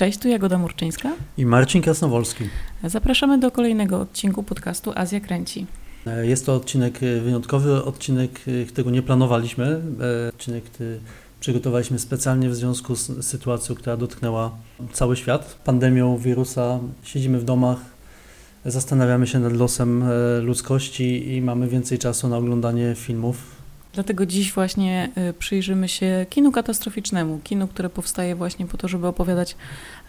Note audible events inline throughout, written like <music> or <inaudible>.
Cześć, tu Jagoda Murczyńska. I Marcin Krasnowolski. Zapraszamy do kolejnego odcinku podcastu Azja Kręci. E, jest to odcinek e, wyjątkowy, odcinek, e, którego nie planowaliśmy. Odcinek, który przygotowaliśmy specjalnie w związku z sytuacją, która dotknęła cały świat. Pandemią wirusa siedzimy w domach, zastanawiamy się nad losem ludzkości i mamy więcej czasu na oglądanie filmów Dlatego dziś właśnie y, przyjrzymy się kinu katastroficznemu, kinu, które powstaje właśnie po to, żeby opowiadać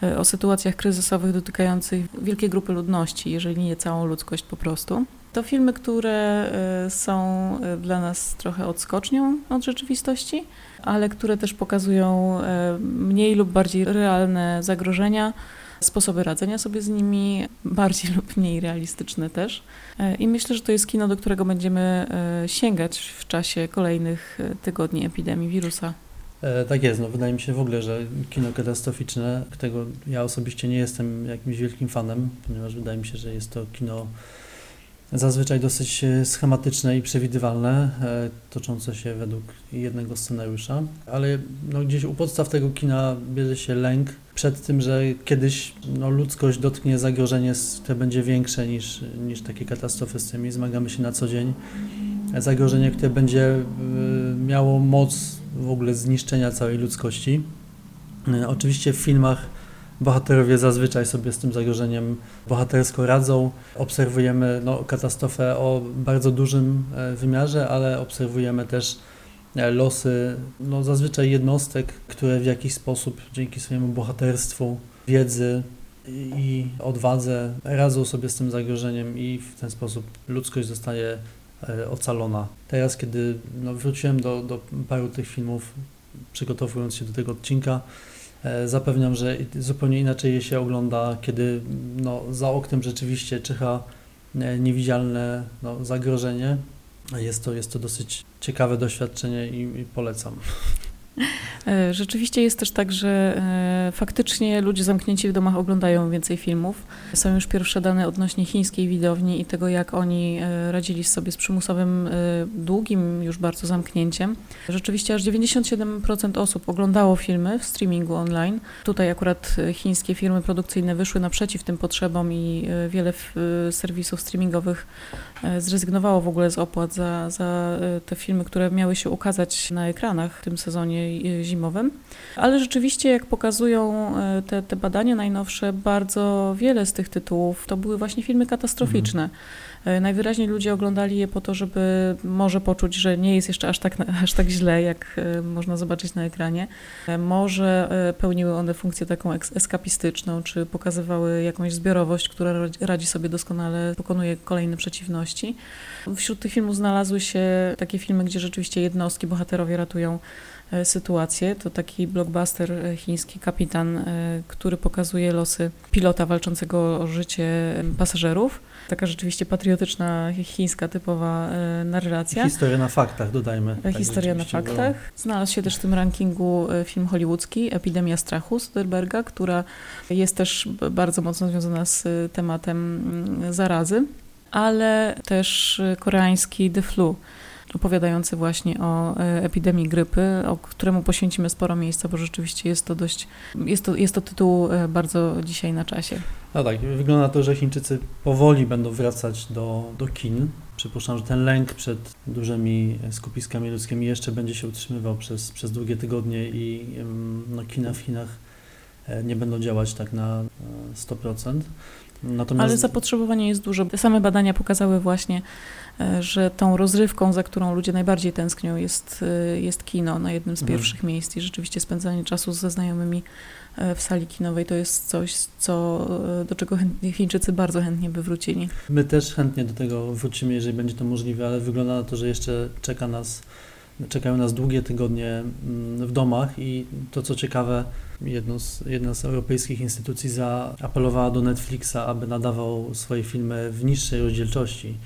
y, o sytuacjach kryzysowych dotykających wielkiej grupy ludności, jeżeli nie całą ludzkość po prostu. To filmy, które y, są dla nas trochę odskocznią od rzeczywistości, ale które też pokazują mniej lub bardziej realne zagrożenia, sposoby radzenia sobie z nimi, bardziej <laughs> lub mniej realistyczne też. E, I myślę, że to jest kino, do którego będziemy e, sięgać w czasie kolejnych e, tygodni epidemii wirusa. tak jest, no wydaje mi się w ogóle, że kino katastroficzne, którego ja osobiście nie jestem jakimś wielkim fanem, ponieważ wydaje mi się, że jest to kino zazwyczaj dosyć schematyczne i przewidywalne, toczące się według jednego scenariusza, ale no, gdzieś u podstaw tego kina bierze się lęk przed tym, że kiedyś no, ludzkość dotknie zagrożenie, które będzie większe niż, niż takie katastrofy, z którymi zmagamy się na co dzień. Zagrożenie, które będzie y, miało moc w ogóle zniszczenia całej ludzkości. Oczywiście w filmach bohaterowie zazwyczaj sobie z tym zagrożeniem bohatersko radzą. Obserwujemy no, katastrofę o bardzo dużym e, wymiarze, ale obserwujemy też E, losy no, zazwyczaj jednostek, które w jakiś sposób dzięki swojemu bohaterstwu, wiedzy i odwadze radzą sobie z tym zagrożeniem i w ten sposób ludzkość zostaje e, ocalona. Teraz, kiedy no, wróciłem do, do paru tych filmów, przygotowując się do tego odcinka, zapewniam, że zupełnie inaczej je się ogląda, kiedy no, za oknem rzeczywiście czyha niewidzialne no, zagrożenie, jest to, jest to dosyć ciekawe doświadczenie i, i polecam. E, rzeczywiście jest też tak, że e, faktycznie ludzie zamknięci w domach oglądają więcej filmów. Są już pierwsze dane odnośnie chińskiej widowni i tego, jak oni e, radzili sobie z przymusowym, długim już bardzo zamknięciem. Rzeczywiście aż 97% osób oglądało filmy w streamingu online. Tutaj akurat chińskie firmy produkcyjne wyszły naprzeciw tym potrzebom i wiele serwisów streamingowych zrezygnowało w ogóle z opłat za, za te filmy, które miały się ukazać na ekranach w tym sezonie zimowym. Ale rzeczywiście, jak pokazują e, te, te badania najnowsze, bardzo wiele z tych tytułów to były właśnie filmy katastroficzne. Mhm. Najwyraźniej ludzie oglądali je po to, żeby może poczuć, że nie jest jeszcze aż tak, aż tak źle, jak e, można zobaczyć na ekranie. Może pełniły one funkcję taką eskapistyczną, czy pokazywały jakąś zbiorowość, która radzi sobie doskonale, pokonuje kolejne przeciwności. Wśród tych filmów znalazły się takie filmy, gdzie rzeczywiście jednostki, bohaterowie ratują E, sytuację. To taki blockbuster e, chiński Kapitan, e, który pokazuje losy pilota walczącego o życie pasażerów. Taka rzeczywiście patriotyczna, chińska, typowa narracja. Historia na faktach, dodajmy. Tak Historia na faktach. Znalazł się też w tym rankingu film hollywoodzki Epidemia strachu Soderberga, która jest też bardzo mocno związana z tematem zarazy, ale też koreański The Flu opowiadający właśnie o e, epidemii grypy, o któremu poświęcimy sporo miejsca, bo rzeczywiście jest to dość, jest to, jest to tytuł e, bardzo dzisiaj na czasie. No tak, wygląda to, że Chińczycy powoli będą wracać do, do kin. Przypuszczam, że ten lęk przed dużymi skupiskami ludzkimi jeszcze będzie się utrzymywał przez, przez długie tygodnie i no, kina w Chinach nie będą działać tak na 100%. Natomiast... Ale zapotrzebowanie jest duże. Te same badania pokazały właśnie, e, że tą rozrywką, za którą ludzie najbardziej tęsknią, jest, e, jest kino na jednym z mhm. pierwszych miejsc i rzeczywiście spędzanie czasu ze znajomymi e, w sali kinowej to jest coś, co, do czego Chińczycy bardzo chętnie by wrócili. My też chętnie do tego wrócimy, jeżeli będzie to możliwe, ale wygląda na to, że jeszcze czeka nas czekają nas długie tygodnie mm, w domach i to co ciekawe, z, jedna z europejskich instytucji zaapelowała do Netflixa, aby nadawał swoje filmy w niższej rozdzielczości,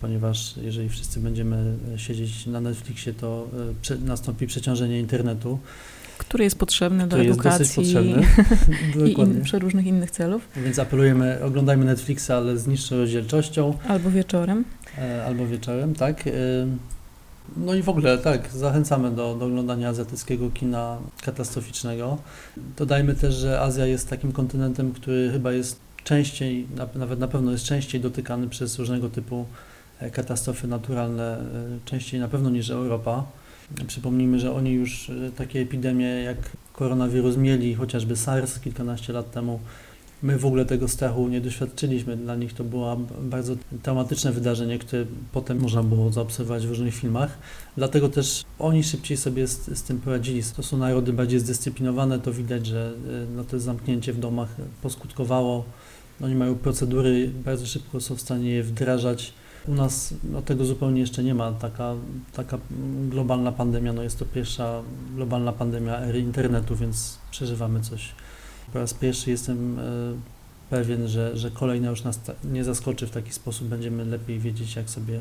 ponieważ jeżeli wszyscy będziemy siedzieć na Netflixie, to e, nastąpi przeciążenie internetu. Który jest potrzebny do edukacji potrzebny. <laughs> i in, przeróżnych innych celów. Więc apelujemy, oglądajmy Netflixa, ale z niższą rozdzielczością. Albo wieczorem. E, albo wieczorem, tak. No i w ogóle tak, zachęcamy do, do oglądania azjatyckiego kina katastroficznego. Dodajmy też, że Azja jest takim kontynentem, który chyba jest częściej, nawet na pewno jest częściej dotykany przez różnego typu e, katastrofy naturalne, e, częściej na pewno niż Europa. Przypomnijmy, że oni już e, takie epidemie jak koronawirus mieli, chociażby SARS kilkanaście lat temu. My w ogóle tego strachu nie doświadczyliśmy. Dla nich to było bardzo traumatyczne wydarzenie, które potem można było zaobserwować w różnych filmach. Dlatego też oni szybciej sobie z, z tym poradzili. To są narody bardziej zdyscyplinowane, to widać, że no, to zamknięcie w domach poskutkowało. Oni mają procedury, bardzo szybko są w stanie je wdrażać. U nas no, tego zupełnie jeszcze nie ma. Taka, taka globalna pandemia, no jest to pierwsza globalna pandemia ery internetu, więc przeżywamy coś. Po raz pierwszy jestem e, pewien, że, że kolejna już nas nie zaskoczy w taki sposób. Będziemy lepiej wiedzieć, jak sobie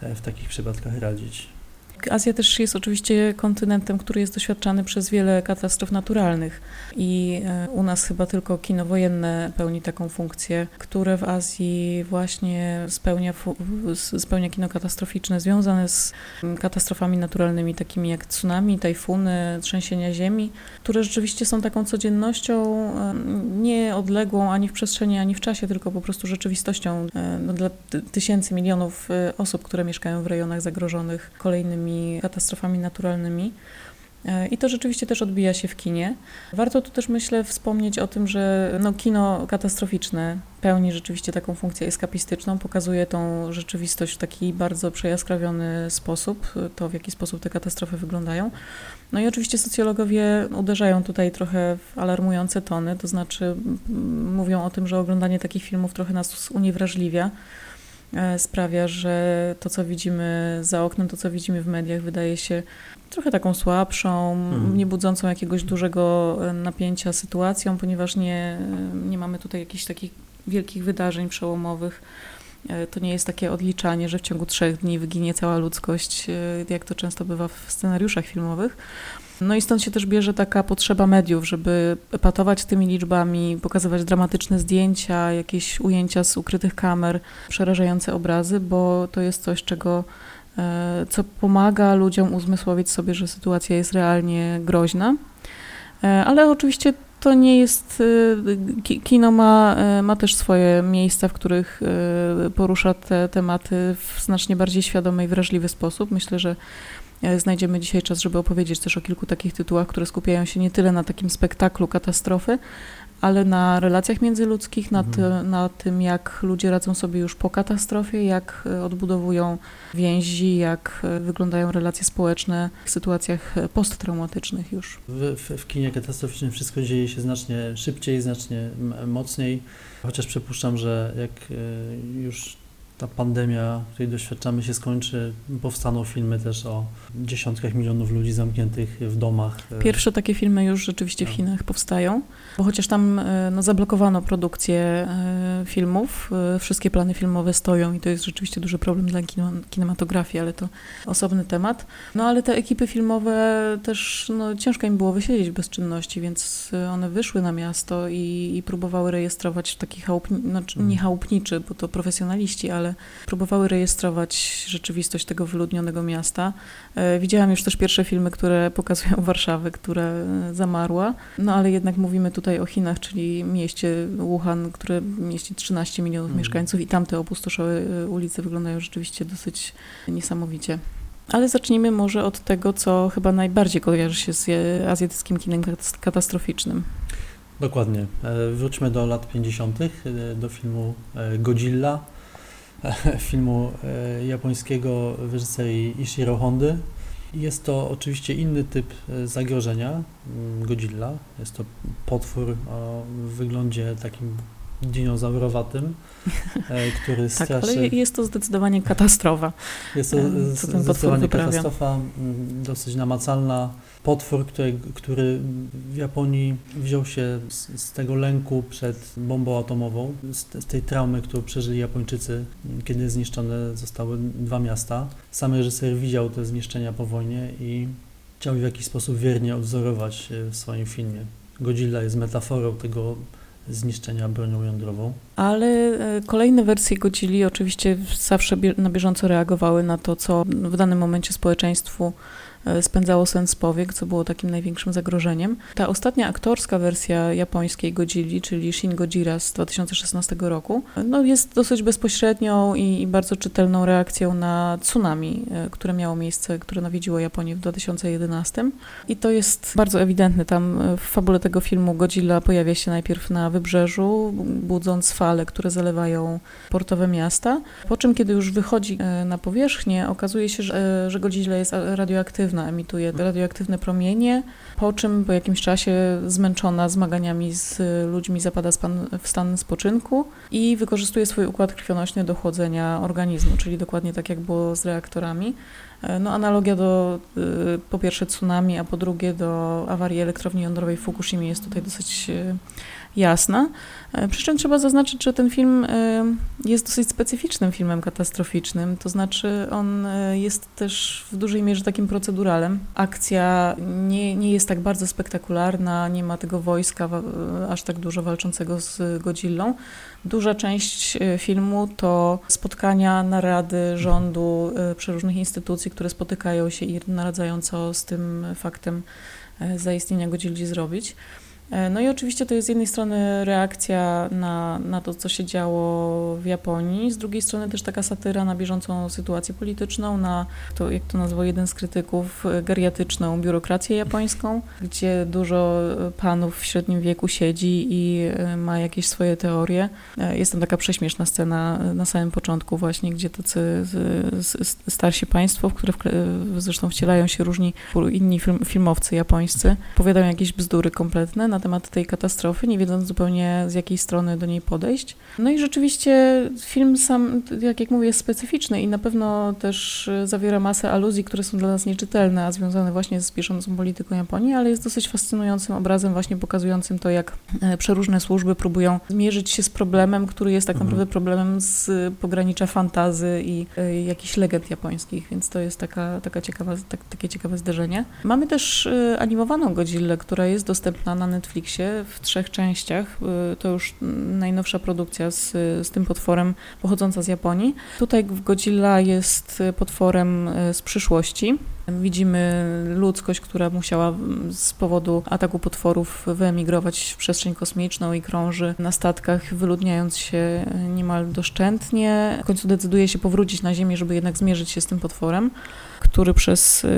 e, w takich przypadkach radzić. Azja też jest oczywiście kontynentem, który jest doświadczany przez wiele katastrof naturalnych. I e, u nas chyba tylko kino wojenne pełni taką funkcję, które w Azji właśnie spełnia, spełnia kino katastroficzne związane z katastrofami naturalnymi takimi jak tsunami, tajfuny, trzęsienia ziemi, które rzeczywiście są taką codziennością e, nieodległą ani w przestrzeni, ani w czasie, tylko po prostu rzeczywistością e, no, dla tysięcy, milionów osób, które mieszkają w rejonach zagrożonych kolejnymi katastrofami naturalnymi. E, I to rzeczywiście też odbija się w kinie. Warto tu też, myślę, wspomnieć o tym, że no, kino katastroficzne pełni rzeczywiście taką funkcję eskapistyczną, pokazuje tą rzeczywistość w taki bardzo przejaskrawiony sposób, to w jaki sposób te katastrofy wyglądają. No i oczywiście socjologowie uderzają tutaj trochę w alarmujące tony, to znaczy mówią o tym, że oglądanie takich filmów trochę nas uniewrażliwia sprawia, że to, co widzimy za oknem, to, co widzimy w mediach, wydaje się trochę taką słabszą, mhm. nie budzącą jakiegoś dużego e, napięcia sytuacją, ponieważ nie, nie mamy tutaj jakichś takich wielkich wydarzeń przełomowych. E, to nie jest takie odliczanie, że w ciągu trzech dni wyginie cała ludzkość, jak to często bywa w scenariuszach filmowych. No i stąd się też bierze taka potrzeba mediów, żeby patować tymi liczbami, pokazywać dramatyczne zdjęcia, jakieś ujęcia z ukrytych kamer, przerażające obrazy, bo to jest coś, czego e, co pomaga ludziom uzmysłowić sobie, że sytuacja jest realnie groźna. E, ale oczywiście to nie jest. E, kino ma, ma też swoje miejsca, w których porusza te tematy w znacznie bardziej świadomy i wrażliwy sposób. Myślę, że znajdziemy dzisiaj czas, żeby opowiedzieć też o kilku takich tytułach, które skupiają się nie tyle na takim spektaklu katastrofy, ale na relacjach międzyludzkich, na, ty, na tym, jak ludzie radzą sobie już po katastrofie, jak e, odbudowują więzi, jak e, wyglądają relacje społeczne w sytuacjach posttraumatycznych już. W, w, w kinie katastroficznym wszystko dzieje się znacznie szybciej, znacznie mocniej, chociaż przypuszczam, że jak już ta pandemia, której doświadczamy, się skończy, powstaną filmy też o dziesiątkach milionów ludzi zamkniętych w domach. Pierwsze takie filmy już rzeczywiście w tak. Chinach powstają, bo chociaż tam e, no, zablokowano produkcję e, filmów, e, wszystkie plany filmowe stoją i to jest rzeczywiście duży problem dla kinematografii, ale to osobny temat. No ale te ekipy filmowe też no, ciężko im było wysiedzieć bez czynności, więc one wyszły na miasto i, i próbowały rejestrować w taki chałupni, no, nie mhm. chałupniczy, bo to profesjonaliści, ale próbowały rejestrować rzeczywistość tego wyludnionego miasta. E, widziałam już też pierwsze filmy, które <laughs> pokazują Warszawę, która e, zamarła, no ale jednak mówimy tutaj o Chinach, czyli mieście Wuhan, które mieści 13 milionów mhm. mieszkańców i tamte opustoszałe e, ulice wyglądają rzeczywiście dosyć niesamowicie. Ale zacznijmy może od tego, co chyba najbardziej kojarzy się z azjatyckim kinem katastroficznym. Dokładnie. Wróćmy do lat 50., do filmu Godzilla <laughs> filmu e, japońskiego reżyserii Ishiro Hondy. Jest to oczywiście inny typ e, zagrożenia, mm, Godzilla. Jest to potwór o wyglądzie takim dinozaurowatym, e, <laughs> który straszy... tak, ale jest to zdecydowanie katastrofa. Jest to zdecydowanie katastrofa, mm, dosyć namacalna, potwór, który, który w Japonii wziął się z, z tego lęku przed bombą atomową, z, z, tej traumy, którą przeżyli Japończycy, kiedy zniszczone zostały dwa miasta. Sam reżyser widział te zniszczenia po wojnie i chciał w jakiś sposób wiernie odwzorować w swoim filmie. Godzilla jest metaforą tego zniszczenia bronią jądrową. Ale e, kolejne wersje Godzilli oczywiście zawsze na bieżąco reagowały na to, co w danym momencie społeczeństwu E, spędzało sens powiek, co było takim największym zagrożeniem. Ta ostatnia aktorska wersja japońskiej Godzilli, czyli Shin Gojira z 2016 roku, no jest dosyć bezpośrednią i, i bardzo czytelną reakcją na tsunami, e, które miało miejsce, które nawiedziło Japonię w 2011. I to jest bardzo ewidentne. Tam e, w fabule tego filmu Godzilla pojawia się najpierw na wybrzeżu, budząc fale, które zalewają portowe miasta, po czym kiedy już wychodzi na powierzchnię, okazuje się, że, że Godzilla jest radioaktywna emituje radioaktywne promienie, po czym po jakimś czasie zmęczona zmaganiami z ludźmi zapada w stan spoczynku i wykorzystuje swój układ krwionośny do chłodzenia organizmu, czyli dokładnie tak jak było z reaktorami. E, no, analogia do y, po pierwsze tsunami, a po drugie do awarii elektrowni jądrowej w Fukushimie jest tutaj dosyć y, jasna. E, przy czym trzeba zaznaczyć, że ten film e, jest dosyć specyficznym filmem katastroficznym, to znaczy on e, jest też w dużej mierze takim proceduralem. Akcja nie, nie jest tak bardzo spektakularna, nie ma tego wojska aż tak dużo walczącego z Godzillą. Duża część filmu to spotkania, narady rządu, przeróżnych instytucji, które spotykają się i naradzają, co z tym faktem zaistnienia Godzilli zrobić. E, no i oczywiście to jest z jednej strony reakcja na, na to, co się działo w Japonii, z drugiej strony też taka satyra na bieżącą sytuację polityczną, na to, jak to nazwał jeden z krytyków, geriatyczną biurokrację japońską, gdzie dużo panów w średnim wieku siedzi i e, ma jakieś swoje teorie. E, jest tam taka prześmieszna scena na samym początku właśnie, gdzie tacy starsi państwo, w które zresztą wcielają się różni inni film, filmowcy japońscy, powiadają jakieś bzdury kompletne, na temat tej katastrofy, nie wiedząc zupełnie z jakiej strony do niej podejść. No i rzeczywiście film sam, jak, jak mówię, jest specyficzny i na pewno też zawiera masę aluzji, które są dla nas nieczytelne, a związane właśnie z bieżącą polityką Japonii, ale jest dosyć fascynującym obrazem właśnie pokazującym to, jak e, przeróżne służby próbują zmierzyć się z problemem, który jest tak mhm. naprawdę problemem z pogranicza fantazy i y, jakichś legend japońskich, więc to jest taka, taka ciekawa, tak, takie ciekawe zderzenie. Mamy też y, animowaną Godzillę, która jest dostępna na Netflixie Netflixie w trzech częściach. Y, to już najnowsza produkcja z, z tym potworem pochodząca z Japonii. Tutaj Godzilla jest potworem y, z przyszłości. Widzimy ludzkość, która musiała z powodu ataku potworów wyemigrować w przestrzeń kosmiczną i krąży na statkach, wyludniając się niemal doszczętnie. W końcu decyduje się powrócić na Ziemię, żeby jednak zmierzyć się z tym potworem który przez y,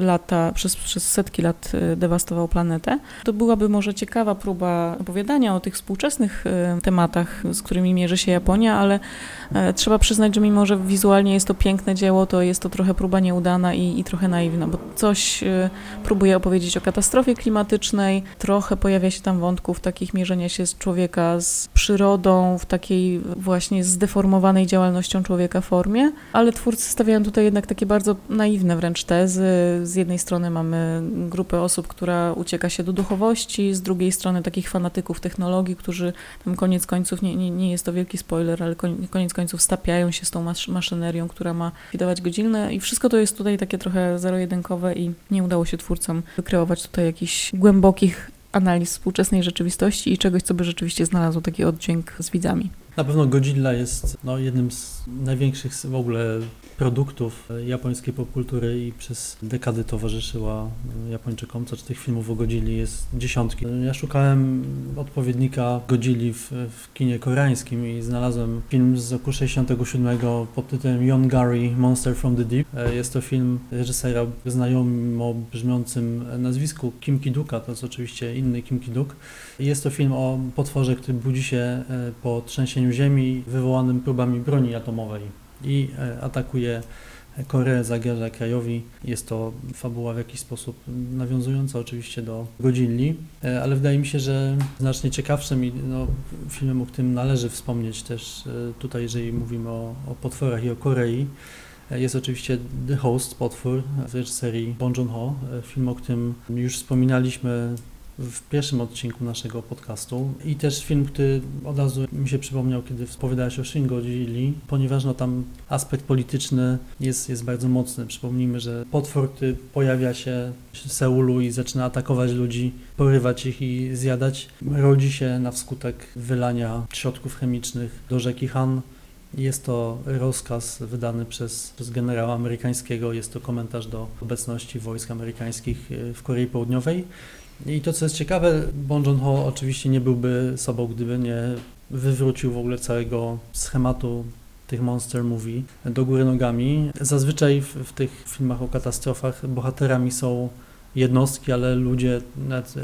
lata, przez, przez setki lat y, dewastował planetę. To byłaby może ciekawa próba opowiadania o tych współczesnych y, tematach, z którymi mierzy się Japonia, ale e, trzeba przyznać, że mimo, że wizualnie jest to piękne dzieło, to jest to trochę próba nieudana i, i trochę naiwna, bo coś próbuje opowiedzieć o katastrofie klimatycznej, trochę pojawia się tam wątków takich mierzenia się z człowieka z przyrodą, w takiej właśnie zdeformowanej działalnością człowieka formie, ale twórcy stawiają tutaj jednak takie bardzo naiwne naiwne wręcz tezy. Z jednej strony mamy grupę osób, która ucieka się do duchowości, z drugiej strony takich fanatyków technologii, którzy tam koniec końców, nie, nie, nie jest to wielki spoiler, ale koniec końców stapiają się z tą masz maszynerią, która ma wydawać godzinne i wszystko to jest tutaj takie trochę zero-jedynkowe i nie udało się twórcom wykreować tutaj jakichś głębokich analiz współczesnej rzeczywistości i czegoś, co by rzeczywiście znalazło taki oddźwięk z widzami. Na pewno Godzilla jest no, jednym z największych w ogóle produktów japońskiej popkultury i przez dekady towarzyszyła Japończykom, co tych filmów o Godzilli jest dziesiątki. Ja szukałem odpowiednika Godzilli w, w kinie koreańskim i znalazłem film z roku 67 pod tytułem Yon Gary Monster from the Deep. Jest to film reżysera znajomo brzmiącym nazwisku Kim Ki-duka, to jest oczywiście inny Kim Ki-duk. Jest to film o potworze, który budzi się e, po trzęsieniu ziemi wywołanym próbami broni atomowej i e, atakuje Koreę, zagraża krajowi. Jest to fabuła w jakiś sposób nawiązująca oczywiście do Godzilli, e, ale wydaje mi się, że znacznie ciekawszym i no, filmem, o którym należy wspomnieć też tutaj, jeżeli mówimy o, o potworach i o Korei, jest oczywiście The Host, potwór z reżyserii Bong Joon-ho, film, o którym już wspominaliśmy w pierwszym odcinku naszego podcastu. I też film, który od razu mi się przypomniał, kiedy wspowiadałeś o Shingodzilli, ponieważ no, tam aspekt polityczny jest, jest bardzo mocny. Przypomnijmy, że potwór, który pojawia się w Seulu i zaczyna atakować ludzi, porywać ich i zjadać, rodzi się na wskutek wylania środków chemicznych do rzeki Han jest to rozkaz wydany przez, przez generała amerykańskiego, jest to komentarz do obecności wojsk amerykańskich e, w Korei Południowej. I to, co jest ciekawe, Bong Joon-ho oczywiście nie byłby sobą, gdyby nie wywrócił w ogóle całego schematu tych monster movie do góry nogami. Zazwyczaj w, w tych filmach o katastrofach bohaterami są jednostki, ale ludzie,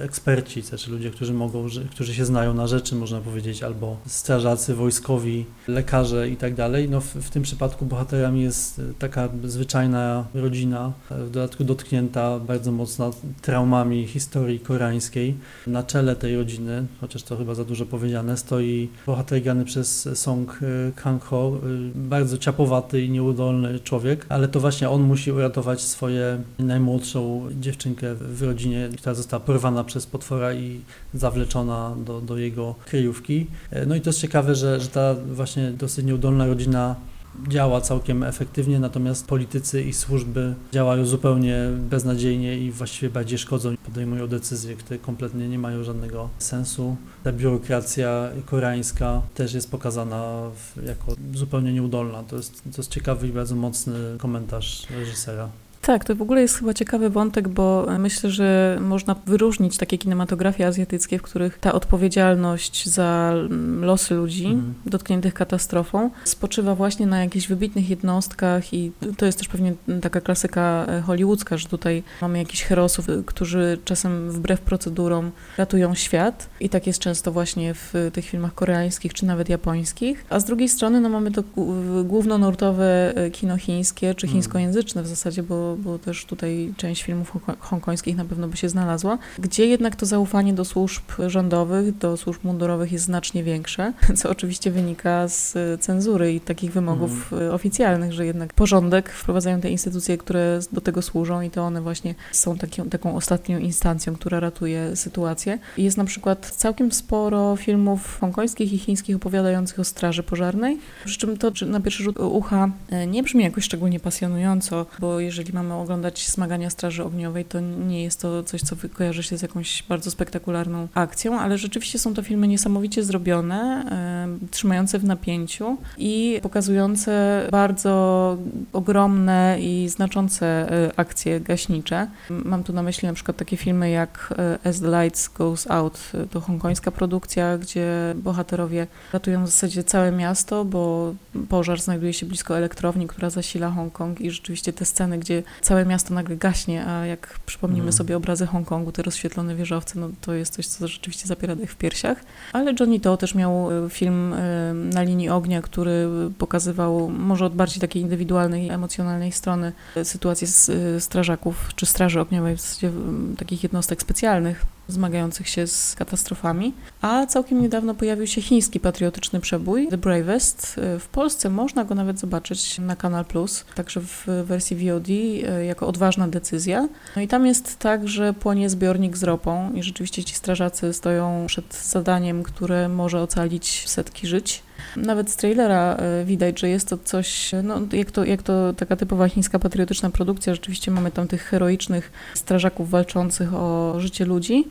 eksperci, znaczy ludzie, którzy mogą, którzy się znają na rzeczy, można powiedzieć, albo strażacy, wojskowi, lekarze i tak dalej. No w, w tym przypadku bohaterami jest taka zwyczajna rodzina, w dodatku dotknięta bardzo mocno traumami historii koreańskiej. Na czele tej rodziny, chociaż to chyba za dużo powiedziane, stoi bohater grany przez Song Kang-ho, bardzo ciapowaty i nieudolny człowiek, ale to właśnie on musi uratować swoje najmłodszą dziewczynkę w rodzinie, która została porwana przez potwora i zawleczona do, do jego kryjówki. E, no i to jest ciekawe, że, że ta właśnie dosyć nieudolna rodzina działa całkiem efektywnie, natomiast politycy i służby działają zupełnie beznadziejnie i właściwie bardziej szkodzą, podejmują decyzje, które kompletnie nie mają żadnego sensu. Ta biurokracja koreańska też jest pokazana jako zupełnie nieudolna. To jest, to jest ciekawy i bardzo mocny komentarz reżysera. Tak, to w ogóle jest chyba ciekawy wątek, bo myślę, że można wyróżnić takie kinematografie azjatyckie, w których ta odpowiedzialność za losy ludzi mhm. dotkniętych katastrofą spoczywa właśnie na jakichś wybitnych jednostkach i to jest też pewnie taka klasyka e, hollywoodzka, że tutaj mamy jakichś herosów, którzy czasem wbrew procedurom ratują świat i tak jest często właśnie w tych filmach koreańskich czy nawet japońskich, a z drugiej strony no, mamy to głównonurtowe e, kino chińskie czy mhm. chińskojęzyczne w zasadzie, bo bo, też tutaj część filmów hongkońskich na pewno by się znalazła, gdzie jednak to zaufanie do służb rządowych, do służb mundurowych jest znacznie większe, <laughs> co oczywiście wynika z cenzury i takich wymogów mm. oficjalnych, że jednak porządek wprowadzają te instytucje, które do tego służą i to one właśnie są taką, taką ostatnią instancją, która ratuje sytuację. Jest na przykład całkiem sporo filmów hongkońskich i chińskich opowiadających o straży pożarnej, przy czym to na pierwszy rzut ucha e, nie brzmi jakoś szczególnie pasjonująco, bo jeżeli mamy mamy oglądać Smagania Straży Ogniowej, to nie jest to coś, co kojarzy się z jakąś bardzo spektakularną akcją, ale rzeczywiście są to filmy niesamowicie zrobione, trzymające w napięciu i pokazujące bardzo ogromne i znaczące y, akcje gaśnicze. Mam tu na myśli na przykład takie filmy jak e, As the Lights Goes Out, to hongkońska produkcja, gdzie bohaterowie ratują w zasadzie całe miasto, bo pożar znajduje się blisko elektrowni, która zasila Hongkong i rzeczywiście te sceny, gdzie całe miasto nagle gaśnie, a jak przypomnimy mm. sobie obrazy Hongkongu, te rozświetlone wieżowce, no to jest coś, co rzeczywiście zapiera dech w piersiach. Ale Johnny To też miał e, film e, na linii ognia, który pokazywał może od bardziej takiej indywidualnej, emocjonalnej strony e, sytuację strażaków czy straży ogniowej, w zasadzie takich jednostek specjalnych zmagających się z katastrofami. A całkiem niedawno pojawił się chiński patriotyczny przebój The Bravest. W Polsce można go nawet zobaczyć na Kanal Plus, także w wersji VOD e, jako odważna decyzja. No i tam jest tak, że płonie zbiornik z ropą i rzeczywiście ci strażacy stoją przed zadaniem, które może ocalić setki żyć. Nawet z trailera e, widać, że jest to coś, no, jak, to, jak to taka typowa chińska patriotyczna produkcja, rzeczywiście mamy tam tych heroicznych strażaków walczących o życie ludzi,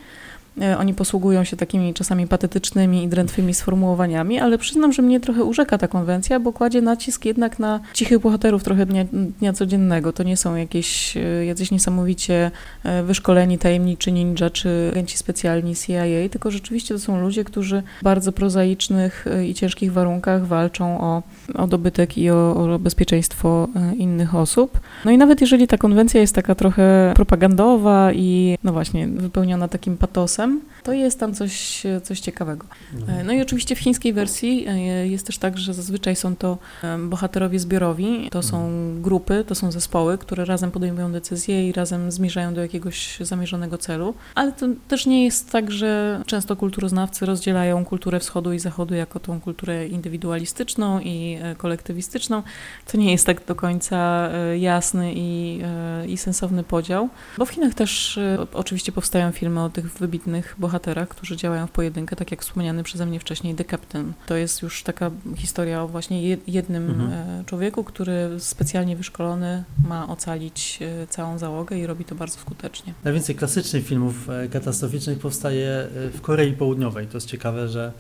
oni posługują się takimi czasami patetycznymi i drętwymi sformułowaniami, ale przyznam, że mnie trochę urzeka ta konwencja, bo kładzie nacisk jednak na cichych bohaterów trochę dnia, dnia codziennego. To nie są jakieś e, jacyś niesamowicie e, wyszkoleni tajemniczy ninja czy agenci specjalni CIA, tylko rzeczywiście to są ludzie, którzy w bardzo prozaicznych i ciężkich warunkach walczą o, o dobytek i o, o bezpieczeństwo innych osób. No i nawet jeżeli ta konwencja jest taka trochę propagandowa i no właśnie wypełniona takim patosem, to jest tam coś, coś ciekawego. Mhm. No i oczywiście w chińskiej wersji e, jest też tak, że zazwyczaj są to e, bohaterowie zbiorowi, to są mhm. grupy, to są zespoły, które razem podejmują decyzje i razem zmierzają do jakiegoś zamierzonego celu, ale to też nie jest tak, że często kulturoznawcy rozdzielają kulturę wschodu i zachodu jako tą kulturę indywidualistyczną i e, kolektywistyczną. To nie jest tak do końca jasny i, i sensowny podział, bo w Chinach też oczywiście powstają filmy o tych wybitnych jednych bohaterach, którzy działają w pojedynkę, tak jak wspomniany przeze mnie wcześniej The Captain. To jest już taka historia o właśnie jednym mhm. E, człowieku, który specjalnie wyszkolony ma ocalić e, całą załogę i robi to bardzo skutecznie. Najwięcej klasycznych filmów e, katastroficznych powstaje w Korei Południowej. To jest ciekawe, że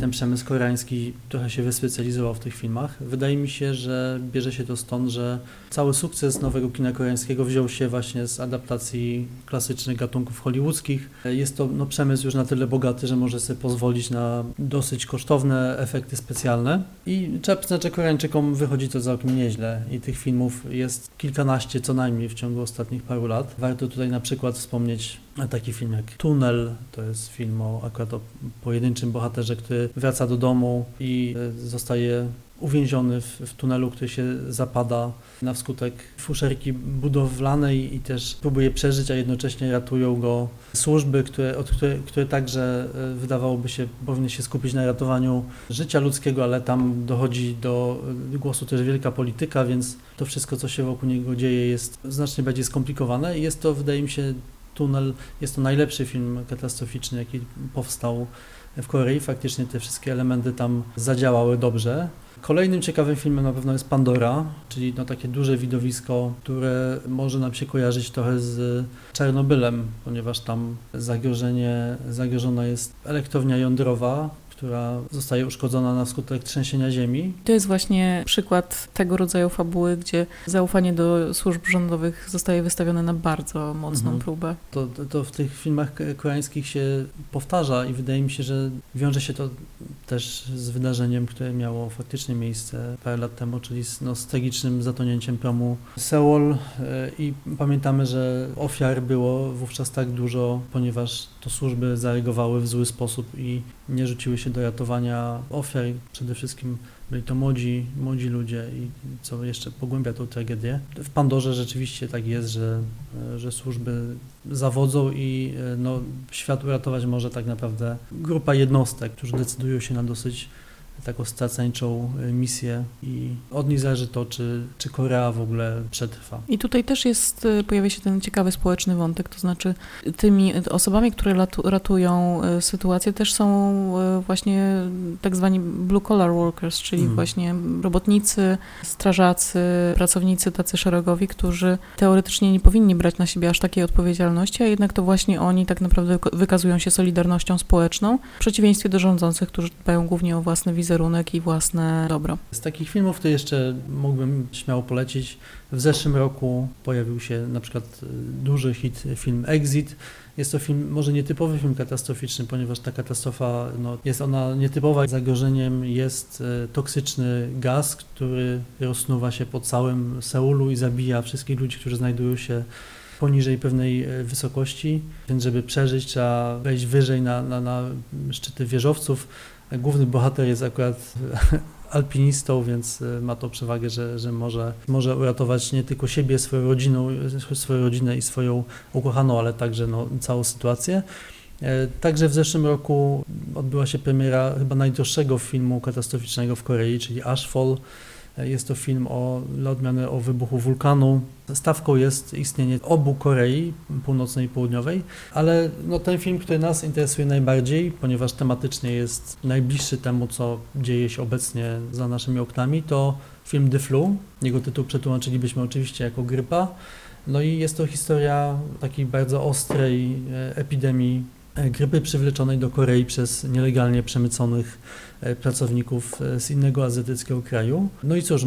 ten przemysł koreański trochę się wyspecjalizował w tych filmach. Wydaje mi się, że bierze się to stąd, że cały sukces nowego kina koreańskiego wziął się właśnie z adaptacji klasycznych gatunków hollywoodzkich. Jest to no, przemysł już na tyle bogaty, że może sobie pozwolić na dosyć kosztowne efekty specjalne i że Koreańczykom wychodzi to całkiem nieźle i tych filmów jest kilkanaście co najmniej w ciągu ostatnich paru lat. Warto tutaj na przykład wspomnieć taki film jak Tunel, to jest film o akurat o pojedynczym bohaterze, który wraca do domu i e, zostaje uwięziony w, w, tunelu, który się zapada na skutek fuszerki budowlanej i też próbuje przeżyć, a jednocześnie ratują go służby, które, od, które, które także e, wydawałoby się powinny się skupić na ratowaniu życia ludzkiego, ale tam dochodzi do e, głosu też wielka polityka, więc to wszystko, co się wokół niego dzieje jest znacznie bardziej skomplikowane i jest to, wydaje mi się, Tunel jest to najlepszy film katastroficzny, jaki powstał w Korei. Faktycznie te wszystkie elementy tam zadziałały dobrze. Kolejnym ciekawym filmem na pewno jest Pandora, czyli no takie duże widowisko, które może nam się kojarzyć trochę z Czernobylem, ponieważ tam zagrożenie, zagrożona jest elektrownia jądrowa, która zostaje uszkodzona na skutek trzęsienia ziemi. To jest właśnie przykład tego rodzaju fabuły, gdzie zaufanie do służb rządowych zostaje wystawione na bardzo mocną mhm. próbę. To, to, to, w tych filmach koreańskich się powtarza i wydaje mi się, że wiąże się to też z wydarzeniem, które miało faktycznie miejsce parę lat temu, czyli z, no, z tragicznym zatonięciem promu Seoul e, i pamiętamy, że ofiar było wówczas tak dużo, ponieważ to służby zareagowały w zły sposób i nie rzuciły się do ratowania ofiar. Przede wszystkim byli to młodzi, młodzi ludzie i co jeszcze pogłębia tą tragedię. W Pandorze rzeczywiście tak jest, że, że służby zawodzą i no, świat uratować może tak naprawdę grupa jednostek, którzy decydują się na dosyć taką straceńczą y, misję i od nich zależy to, czy, czy Korea w ogóle przetrwa. I tutaj też jest, y, pojawia się ten ciekawy społeczny wątek, to znaczy tymi osobami, które ratują y, sytuację też są właśnie tak zwani blue collar workers, czyli mm. właśnie robotnicy, strażacy, pracownicy tacy szeregowi, którzy teoretycznie nie powinni brać na siebie aż takiej odpowiedzialności, a jednak to właśnie oni tak naprawdę wykazują się solidarnością społeczną, w przeciwieństwie do rządzących, którzy dbają głównie o własne wizyty wizerunek i własne dobro. Z takich filmów to jeszcze mógłbym śmiało polecić. W zeszłym roku pojawił się na przykład e, duży hit film Exit. Jest to film, może nietypowy film katastroficzny, ponieważ ta katastrofa no, jest ona nietypowa. Zagrożeniem jest e, toksyczny gaz, który rozsnuwa się po całym Seulu i zabija wszystkich ludzi, którzy znajdują się poniżej pewnej wysokości, więc żeby przeżyć trzeba wejść wyżej na, na, na szczyty wieżowców. Główny bohater jest akurat alpinistą, więc e, ma to przewagę, że, że może, może uratować nie tylko siebie, swoją rodzinę, swoją rodzinę i swoją ukochaną, ale także no, całą sytuację. E, także w zeszłym roku odbyła się premiera chyba najdroższego filmu katastroficznego w Korei, czyli Ashfall. Jest to film o, odmiany o wybuchu wulkanu. Stawką jest istnienie obu Korei, północnej i południowej, ale no, ten film, który nas interesuje najbardziej, ponieważ tematycznie jest najbliższy temu, co dzieje się obecnie za naszymi oknami, to film The Flu. Jego tytuł przetłumaczylibyśmy oczywiście jako grypa. No i jest to historia takiej bardzo ostrej e, epidemii grypy przywleczonej do Korei przez nielegalnie przemyconych E, pracowników e, z innego azjatyckiego kraju. No i cóż,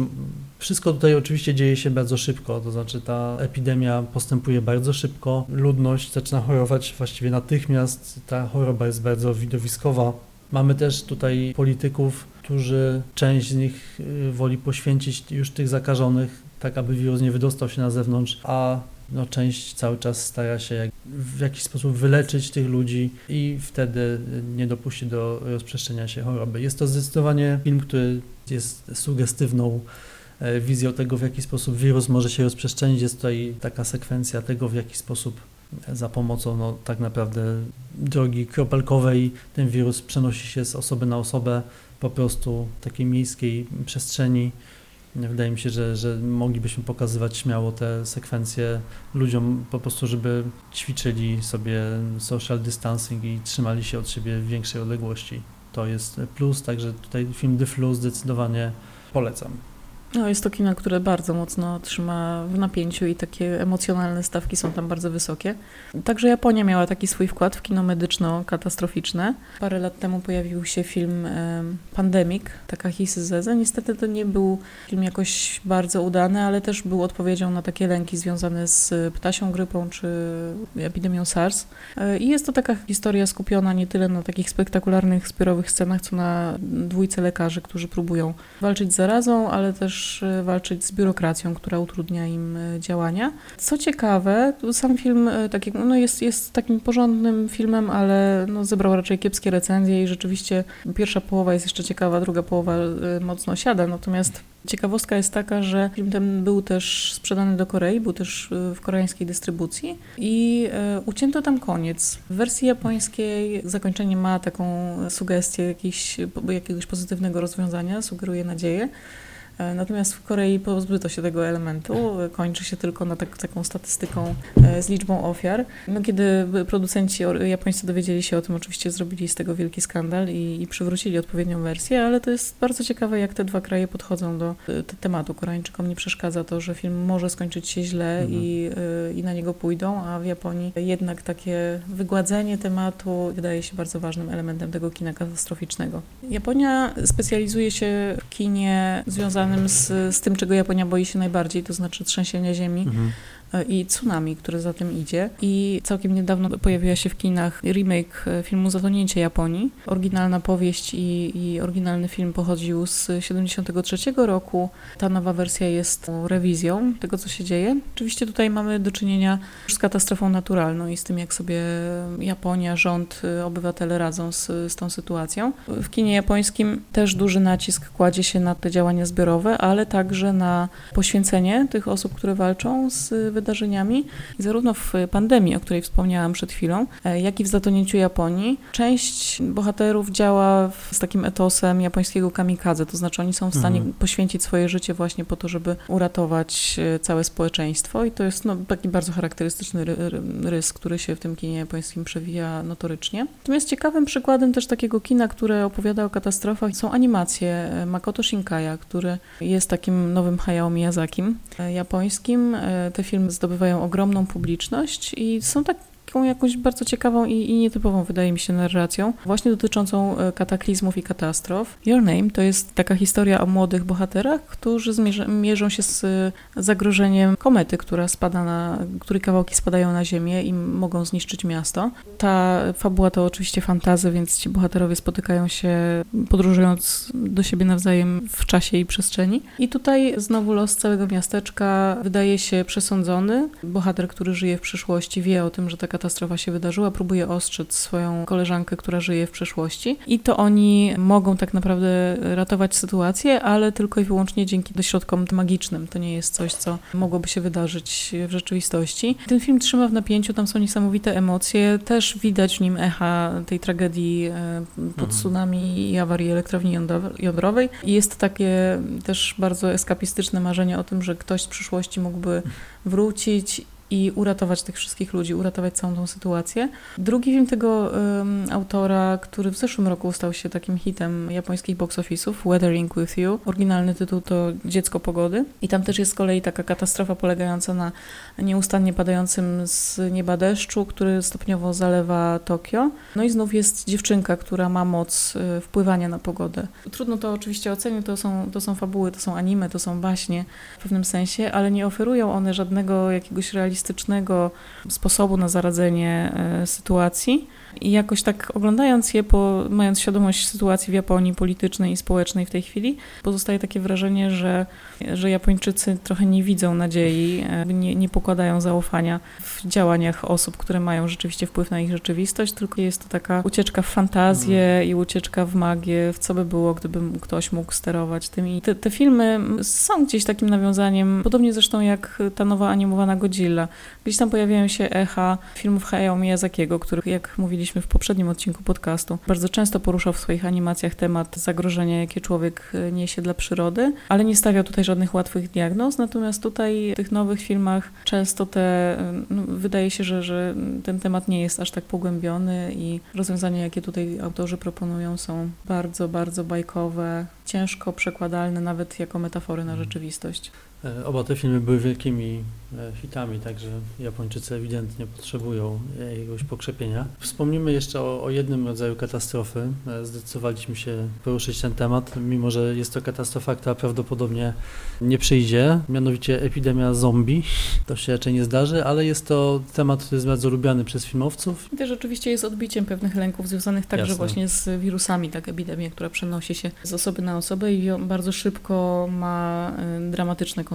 wszystko tutaj oczywiście dzieje się bardzo szybko, to znaczy ta epidemia postępuje bardzo szybko, ludność zaczyna chorować właściwie natychmiast, ta choroba jest bardzo widowiskowa. Mamy też tutaj polityków, którzy część z nich e, woli poświęcić już tych zakażonych, tak aby wirus nie wydostał się na zewnątrz, a no, część cały czas stara się w jakiś sposób wyleczyć tych ludzi i wtedy nie dopuści do rozprzestrzenia się choroby. Jest to zdecydowanie film, który jest sugestywną e, wizją tego, w jaki sposób wirus może się rozprzestrzenić. Jest tutaj taka sekwencja tego, w jaki sposób za pomocą no, tak naprawdę drogi kropelkowej ten wirus przenosi się z osoby na osobę po prostu w takiej miejskiej przestrzeni Wydaje mi się, że, że moglibyśmy pokazywać śmiało te sekwencje ludziom po prostu, żeby ćwiczyli sobie social distancing i trzymali się od siebie w większej odległości. To jest plus, także tutaj film The Flu zdecydowanie polecam. No, jest to kino, które bardzo mocno trzyma w napięciu i takie emocjonalne stawki są tam bardzo wysokie. Także Japonia miała taki swój wkład w kino medyczno-katastroficzne. Parę lat temu pojawił się film Pandemic, Takahisi Zeze. Niestety to nie był film jakoś bardzo udany, ale też był odpowiedzią na takie lęki związane z ptasią grypą czy epidemią SARS. E, I jest to taka historia skupiona nie tyle na takich spektakularnych, zbiorowych scenach, co na dwójce lekarzy, którzy próbują walczyć z zarazą, ale też też e, walczyć z biurokracją, która utrudnia im e, działania. Co ciekawe, sam film e, tak jak, no jest, jest takim porządnym filmem, ale no zebrał raczej kiepskie recenzje i rzeczywiście pierwsza połowa jest jeszcze ciekawa, druga połowa mocno siada, natomiast Ciekawostka jest taka, że film ten był też sprzedany do Korei, był też w koreańskiej dystrybucji i ucięto tam koniec. W wersji japońskiej zakończenie ma taką sugestię jakiś, jakiegoś pozytywnego rozwiązania, sugeruje nadzieję. E, natomiast w Korei pozbyto się tego elementu, kończy się tylko na tak, taką statystyką e, z liczbą ofiar. No, kiedy producenci japońscy dowiedzieli się o tym, oczywiście zrobili z tego wielki skandal i, i przywrócili odpowiednią wersję, ale to jest bardzo ciekawe, jak te dwa kraje podchodzą do e, tematu. Koreańczykom nie przeszkadza to, że film może skończyć się źle mhm. i, i na niego pójdą, a w Japonii jednak takie wygładzenie tematu wydaje się bardzo ważnym elementem tego kina katastroficznego. Japonia specjalizuje się w kinie związanym związanym z, z tym, czego Japonia boi się najbardziej, to znaczy trzęsienia ziemi. Mhm. E, i tsunami, które za tym idzie. I całkiem niedawno pojawiła się w kinach remake e, filmu Zatonięcie Japonii. Oryginalna powieść i, i oryginalny film pochodził z 73 roku. Ta nowa wersja jest rewizją tego, co się dzieje. Oczywiście tutaj mamy do czynienia z katastrofą naturalną i z tym, jak sobie Japonia, rząd, e, obywatele radzą z, z tą sytuacją. W kinie japońskim też duży nacisk kładzie się na te działania zbiorowe, ale także na poświęcenie tych osób, które walczą z wydarzeniami wydarzeniami, zarówno w pandemii, o której wspomniałam przed chwilą, e, jak i w zatonięciu Japonii. Część bohaterów działa z takim etosem japońskiego kamikadze, to znaczy oni są w stanie mhm. poświęcić swoje życie właśnie po to, żeby uratować e, całe społeczeństwo i to jest no, taki bardzo charakterystyczny rys, który się w tym kinie japońskim przewija notorycznie. Natomiast ciekawym przykładem też takiego kina, które opowiada o katastrofach są animacje e, Makoto Shinkaya, który jest takim nowym Hayao Miyazakim japońskim. Te filmy zdobywają ogromną publiczność i są tak taką jakąś bardzo ciekawą i, i, nietypową, wydaje mi się, narracją, właśnie dotyczącą e, kataklizmów i katastrof. Your Name to jest taka historia o młodych bohaterach, którzy zmierzą, mierzą się z e, zagrożeniem komety, która spada na, której kawałki spadają na ziemię i mogą zniszczyć miasto. Ta fabuła to oczywiście fantazy, więc ci bohaterowie spotykają się podróżując do siebie nawzajem w czasie i przestrzeni. I tutaj znowu los całego miasteczka wydaje się przesądzony. Bohater, który żyje w przyszłości, wie o tym, że taka katastrofa się wydarzyła, próbuje ostrzec swoją koleżankę, która żyje w przeszłości i to oni mogą tak naprawdę ratować sytuację, ale tylko i wyłącznie dzięki dośrodkom magicznym. To nie jest coś, co mogłoby się wydarzyć w rzeczywistości. Ten film trzyma w napięciu, tam są niesamowite emocje, też widać w nim echa tej tragedii e, pod mhm. tsunami i awarii elektrowni jądrowej jest takie też bardzo eskapistyczne marzenie o tym, że ktoś z przyszłości mógłby wrócić i uratować tych wszystkich ludzi, uratować całą tą sytuację. Drugi film tego um, autora, który w zeszłym roku stał się takim hitem japońskich box office'ów, Weathering with You. Oryginalny tytuł to Dziecko pogody. I tam też jest z kolei taka katastrofa polegająca na nieustannie padającym z nieba deszczu, który stopniowo zalewa Tokio. No i znów jest dziewczynka, która ma moc y, wpływania na pogodę. Trudno to oczywiście ocenić, to są, to są fabuły, to są anime, to są baśnie w pewnym sensie, ale nie oferują one żadnego jakiegoś realistycznego realistycznego sposobu na zaradzenie e, sytuacji. I jakoś tak oglądając je, po, mając świadomość sytuacji w Japonii politycznej i społecznej w tej chwili, pozostaje takie wrażenie, że, że Japończycy trochę nie widzą nadziei, e, nie, nie pokładają zaufania w działaniach osób, które mają rzeczywiście wpływ na ich rzeczywistość, tylko jest to taka ucieczka w fantazję mm. i ucieczka w magię, w co by było, gdyby ktoś mógł sterować tym. I te, te filmy są gdzieś takim nawiązaniem, podobnie zresztą jak ta nowa animowana Godzilla, Gdzieś tam pojawiają się echa filmów Hayao Miyazakiego, który, jak mówiliśmy w poprzednim odcinku podcastu, bardzo często poruszał w swoich animacjach temat zagrożenia, jakie człowiek e, niesie dla przyrody, ale nie stawiał tutaj żadnych łatwych diagnoz. Natomiast tutaj w tych nowych filmach często te, no, wydaje się, że, że ten temat nie jest aż tak pogłębiony i rozwiązania, jakie tutaj autorzy proponują, są bardzo, bardzo bajkowe, ciężko przekładalne nawet jako metafory na Mhm. rzeczywistość. E, Oba te filmy były wielkimi e, hitami, także Japończycy ewidentnie potrzebują jakiegoś pokrzepienia. Wspomnimy jeszcze o, o jednym rodzaju katastrofy. E, Zdecydowaliśmy się poruszyć ten temat, mimo że jest to katastrofa, która prawdopodobnie nie przyjdzie, mianowicie epidemia zombie. To się raczej nie zdarzy, ale jest to temat, który jest bardzo lubiany przez filmowców. I też oczywiście jest odbiciem pewnych lęków związanych także Jasne. właśnie z wirusami, tak epidemia, która przenosi się z osoby na osobę i bardzo szybko ma dramatyczne konsekwencje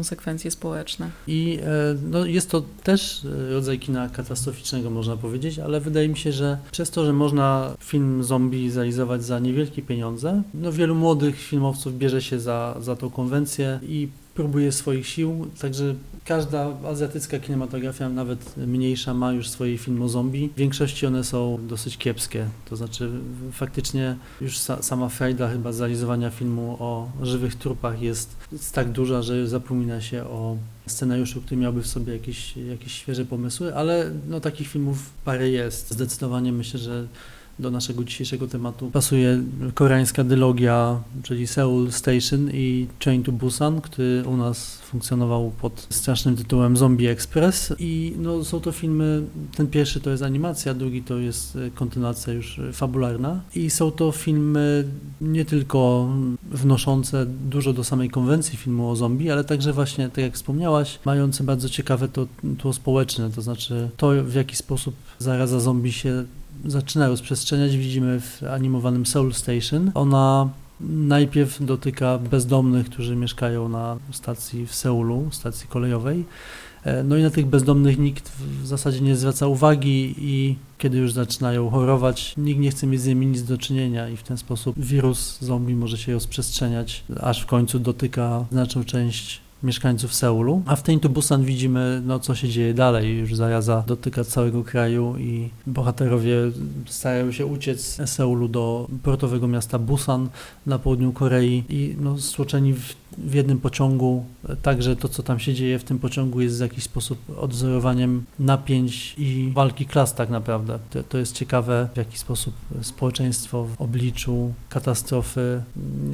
społeczne. I e, no, jest to też e, rodzaj kina katastroficznego, można powiedzieć, ale wydaje mi się, że przez to, że można film zombie zrealizować za niewielkie pieniądze, no, wielu młodych filmowców bierze się za, za tą konwencję i próbuje swoich sił, także każda azjatycka kinematografia, nawet mniejsza, ma już swoje filmy o zombie. W większości one są dosyć kiepskie, to znaczy faktycznie już sa, sama frajda chyba zrealizowania filmu o żywych trupach jest, jest tak duża, że zapomina się o scenariuszu, który miałby w sobie jakieś, jakieś świeże pomysły, ale no, takich filmów parę jest. Zdecydowanie myślę, że do naszego dzisiejszego tematu. Pasuje koreańska dylogia, czyli Seoul Station i Train to Busan, który u nas funkcjonował pod strasznym tytułem Zombie Express. I no, są to filmy, ten pierwszy to jest animacja, drugi to jest e, kontynuacja już e, fabularna. I są to filmy nie tylko wnoszące dużo do samej konwencji filmu o zombie, ale także właśnie, tak jak wspomniałaś, mające bardzo ciekawe to tło społeczne, to znaczy to w jaki sposób zaraza zombie się zaczyna rozprzestrzeniać, widzimy w animowanym Soul Station. Ona najpierw dotyka bezdomnych, którzy mieszkają na stacji w Seulu, stacji kolejowej. E, No i na tych bezdomnych nikt w zasadzie nie zwraca uwagi i kiedy już zaczynają chorować, nikt nie chce mieć z nimi nic do czynienia i w ten sposób wirus zombie może się rozprzestrzeniać, aż w końcu dotyka znaczną część mieszkańców Seulu. A w to Busan widzimy, no, co się dzieje dalej. Już zaraza dotyka całego kraju i bohaterowie starają się uciec z Seulu do portowego miasta Busan na południu Korei i no, stłoczeni w, w jednym pociągu. Także to, co tam się dzieje w tym pociągu jest w jakiś sposób odwzorowaniem napięć i walki klas tak naprawdę. To, to jest ciekawe, w jaki sposób społeczeństwo w obliczu katastrofy,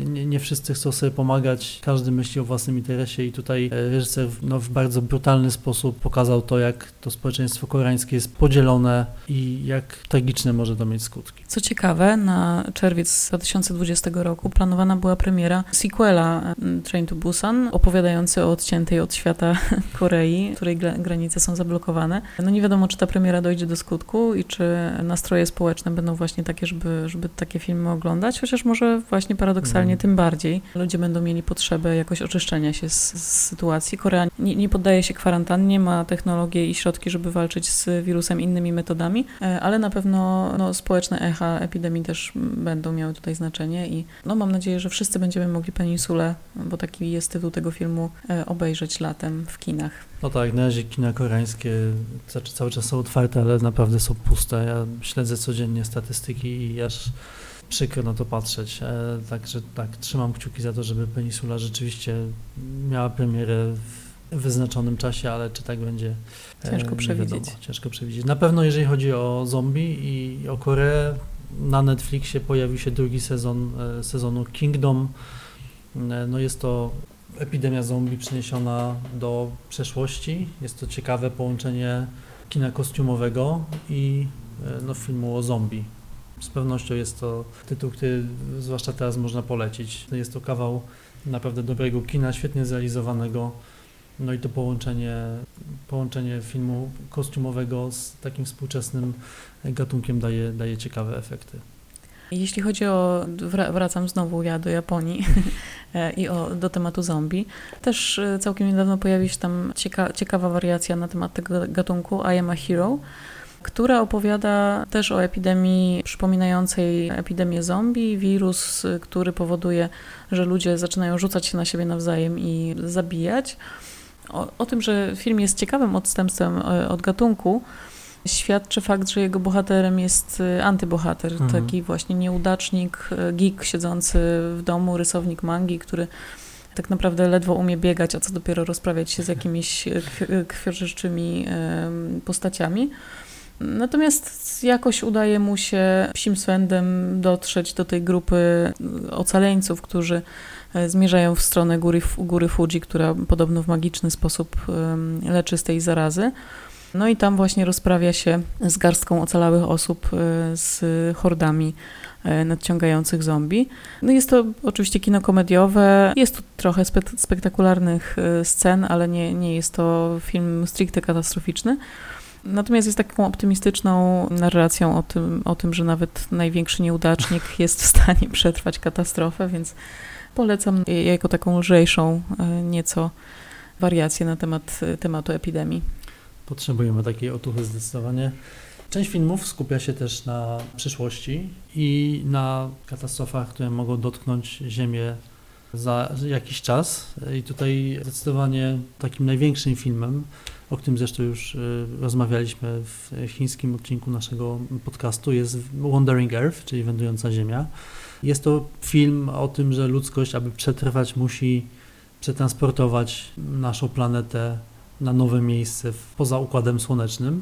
nie, nie, wszyscy chcą sobie pomagać, każdy myśli o własnym interesie i tutaj e, reżyser no, w bardzo brutalny sposób pokazał to, jak to społeczeństwo koreańskie jest podzielone i jak tragiczne może to mieć skutki. Co ciekawe, na czerwiec 2020 roku planowana była premiera sequela Train to Busan, opowiadający o odciętej od świata <laughs> Korei, której gra- granice są zablokowane. No nie wiadomo, czy ta premiera dojdzie do skutku i czy nastroje społeczne będą właśnie takie, żeby, żeby takie filmy oglądać, chociaż może właśnie paradoksalnie Mm. tym bardziej. Ludzie będą mieli potrzebę jakoś oczyszczenia się z, z sytuacji. Korea nie, nie poddaje się kwarantannie, ma technologie i środki, żeby walczyć z wirusem innymi metodami, e, ale na pewno no, społeczne echa epidemii też będą miały tutaj znaczenie i no, mam nadzieję, że wszyscy będziemy mogli Peninsulę, bo taki jest tytuł tego filmu, e, obejrzeć latem w kinach. No tak, na razie kina koreańskie cały czas są otwarte, ale naprawdę są puste. Ja śledzę codziennie statystyki i aż przykro na to patrzeć. E, Także tak, trzymam kciuki za to, żeby Peninsula rzeczywiście miała premierę w wyznaczonym czasie, ale czy tak będzie? e, Ciężko przewidzieć. Ciężko przewidzieć. Na pewno jeżeli chodzi o zombie i o Koreę, na Netflixie pojawił się drugi sezon sezonu Kingdom. E, No jest to epidemia zombie przeniesiona do przeszłości. Jest to ciekawe połączenie kina kostiumowego i e, no, filmu o zombie. Z pewnością jest to tytuł, który zwłaszcza teraz można polecić. Jest to kawał naprawdę dobrego kina, świetnie zrealizowanego. No i to połączenie, połączenie filmu kostiumowego z takim współczesnym gatunkiem daje, daje ciekawe efekty. Jeśli chodzi o, wra- wracam znowu ja do Japonii <laughs> e, i o, do tematu zombie, też e, całkiem niedawno pojawiła się tam cieka- ciekawa wariacja na temat tego gatunku I am a hero, która opowiada też o epidemii przypominającej epidemię zombie, wirus, y, który powoduje, że ludzie zaczynają rzucać się na siebie nawzajem i zabijać. O, o tym, że film jest ciekawym odstępstwem e, od gatunku, świadczy fakt, że jego bohaterem jest e, antybohater, mhm. taki właśnie nieudacznik, e, geek siedzący w domu, rysownik mangi, który tak naprawdę ledwo umie biegać, a co dopiero rozprawiać się z jakimiś krwiożerczymi postaciami. Natomiast jakoś udaje mu się psim swędem dotrzeć do tej grupy ocaleńców, którzy e, zmierzają w stronę góry, góry Fuji, która podobno w magiczny sposób leczy z tej zarazy. No i tam właśnie rozprawia się z garstką ocalałych osób, e, z hordami e, nadciągających zombie. No jest to oczywiście kino komediowe, jest tu trochę spek- spektakularnych scen, ale nie, nie jest to film stricte katastroficzny. Natomiast jest taką optymistyczną narracją o tym, o tym, że nawet największy nieudacznik <laughs> jest w stanie przetrwać katastrofę, więc polecam jako taką lżejszą e, nieco wariację na temat tematu epidemii. Potrzebujemy takiej otuchy zdecydowanie. Część filmów skupia się też na przyszłości i na katastrofach, które mogą dotknąć Ziemię za jakiś czas. I tutaj zdecydowanie takim największym filmem o którym zresztą już y, rozmawialiśmy w chińskim odcinku naszego podcastu, jest Wandering Earth, czyli Wędrująca Ziemia. Jest to film o tym, że ludzkość, aby przetrwać, musi przetransportować naszą planetę na nowe miejsce poza Układem Słonecznym.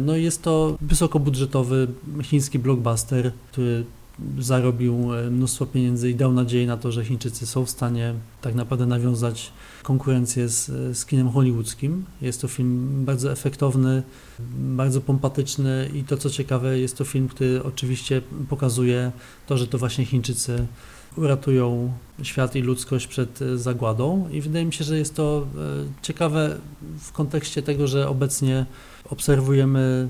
No jest to wysokobudżetowy chiński blockbuster, który zarobił e, mnóstwo pieniędzy i dał nadzieję na to, że Chińczycy są w stanie tak naprawdę nawiązać konkurencję z, z kinem hollywoodzkim. Jest to film bardzo efektowny, bardzo pompatyczny i to co ciekawe jest to film, który oczywiście pokazuje to, że to właśnie Chińczycy uratują świat i ludzkość przed e, zagładą. I wydaje mi się, że jest to e, ciekawe w kontekście tego, że obecnie obserwujemy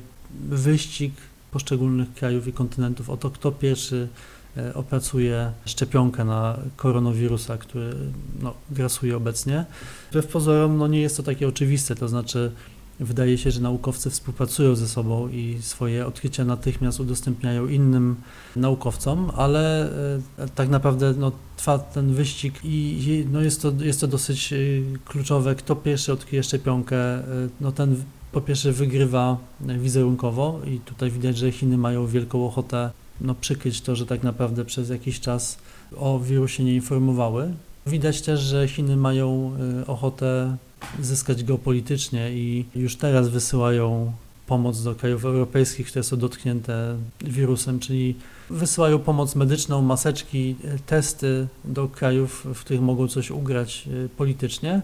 wyścig poszczególnych krajów i kontynentów. O to, kto pierwszy e, opracuje szczepionkę na koronawirusa, który no, grasuje obecnie. Wbrew pozorom no, nie jest to takie oczywiste, to znaczy wydaje się, że naukowcy współpracują ze sobą i swoje odkrycia natychmiast udostępniają innym naukowcom, ale e, tak naprawdę no, trwa ten wyścig i no, jest, to, jest to dosyć e, kluczowe, kto pierwszy odkryje szczepionkę, no, ten po pierwsze wygrywa wizerunkowo i tutaj widać, że Chiny mają wielką ochotę no, przykryć to, że tak naprawdę przez jakiś czas o wirusie nie informowały. Widać też, że Chiny mają ochotę zyskać geopolitycznie i już teraz wysyłają pomoc do krajów europejskich, które są dotknięte wirusem, czyli wysyłają pomoc medyczną, maseczki, testy do krajów, w których mogą coś ugrać y, politycznie.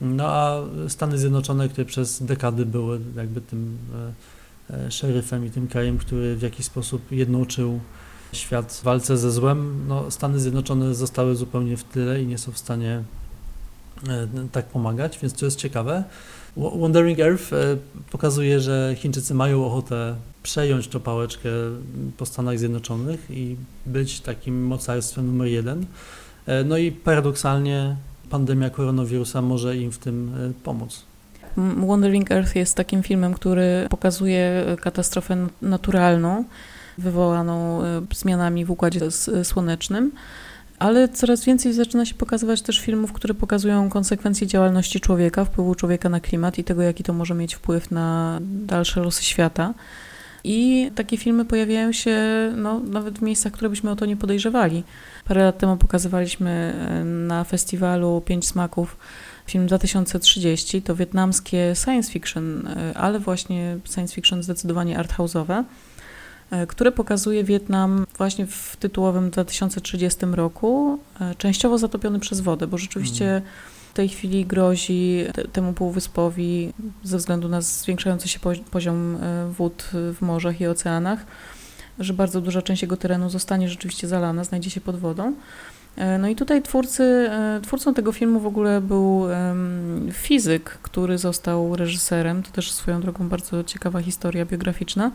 No a Stany Zjednoczone, które przez dekady były jakby tym e, e, szeryfem i tym krajem, który w jakiś sposób jednoczył świat w walce ze złem, no Stany Zjednoczone zostały zupełnie w tyle i nie są w stanie tak pomagać, więc to jest ciekawe. Wandering Earth pokazuje, że Chińczycy mają ochotę przejąć tą pałeczkę po Stanach Zjednoczonych i być takim mocarstwem numer jeden. No i paradoksalnie pandemia koronawirusa może im w tym e, pomóc. Wandering Earth jest takim filmem, który pokazuje katastrofę naturalną, wywołaną e, zmianami w układzie słonecznym. Ale coraz więcej zaczyna się pokazywać też filmów, które pokazują konsekwencje działalności człowieka, wpływu człowieka na klimat i tego, jaki to może mieć wpływ na dalsze losy świata. I takie filmy pojawiają się no, nawet w miejscach, które byśmy o to nie podejrzewali. Parę lat temu pokazywaliśmy e, na festiwalu Pięć Smaków film 2030. To wietnamskie science fiction, e, ale właśnie science fiction zdecydowanie arthouse'owe, które pokazuje Wietnam właśnie w tytułowym 2030 roku, częściowo zatopiony przez wodę, bo rzeczywiście mm tej chwili grozi temu półwyspowi ze względu na zwiększający się poziom e, wód w morzach i oceanach, że bardzo duża część jego terenu zostanie rzeczywiście zalana, znajdzie się pod wodą. E, no i tutaj twórcy, e, twórcą tego filmu w ogóle był fizyk, który został reżyserem. To też swoją drogą bardzo ciekawa historia biograficzna